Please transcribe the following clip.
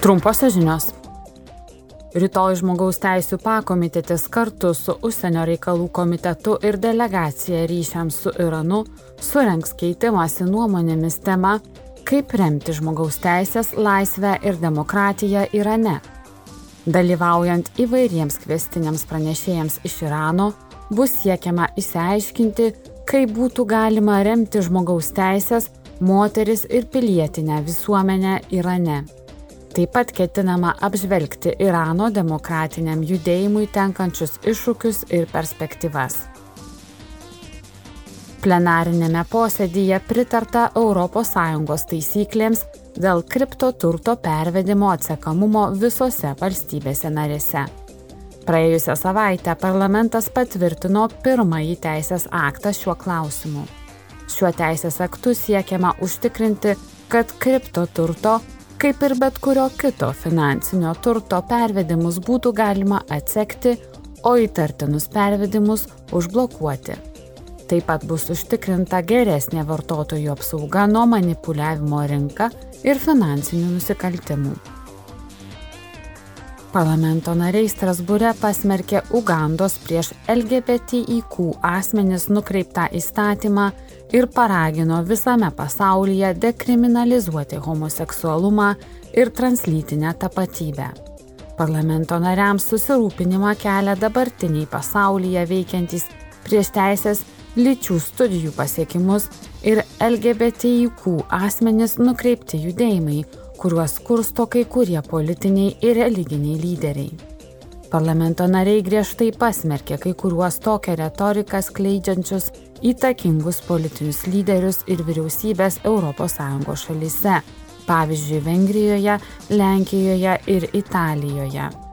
Trumposios žinios. Rytoj žmogaus teisų pakomitetis kartu su užsienio reikalų komitetu ir delegacija ryšiams su Iranu surenks keitimąsi nuomonėmis tema, kaip remti žmogaus teisės, laisvę ir demokratiją Irane. Dalyvaujant įvairiems kvestiniams pranešėjams iš Irano, bus siekiama įsiaiškinti, kaip būtų galima remti žmogaus teisės, moteris ir pilietinę visuomenę Irane. Taip pat ketinama apžvelgti Irano demokratiniam judėjimui tenkančius iššūkius ir perspektyvas. Plenarinėme posėdyje pritarta ES taisyklėms dėl kriptoturto pervedimo atsekamumo visose valstybėse narėse. Praėjusią savaitę parlamentas patvirtino pirmąjį teisės aktą šiuo klausimu. Šiuo teisės aktu siekiama užtikrinti, kad kriptoturto kaip ir bet kurio kito finansinio turto pervedimus būtų galima atsekti, o įtartinus pervedimus užblokuoti. Taip pat bus užtikrinta geresnė vartotojų apsauga nuo manipuliavimo rinka ir finansinių nusikaltimų. Parlamento nariai Strasbūre pasmerkė Ugandos prieš LGBTIQ asmenis nukreiptą įstatymą ir paragino visame pasaulyje dekriminalizuoti homoseksualumą ir translytinę tapatybę. Parlamento nariams susirūpinimą kelia dabartiniai pasaulyje veikiantys prieš teisės lyčių studijų pasiekimus ir LGBTIQ asmenis nukreipti judėjimai, kuriuos kursto kai kurie politiniai ir religiniai lyderiai. Parlamento nariai griežtai pasmerkė kai kuriuos tokią retoriką skleidžiančius įtakingus politinius lyderius ir vyriausybės ES šalyse, pavyzdžiui Vengrijoje, Lenkijoje ir Italijoje.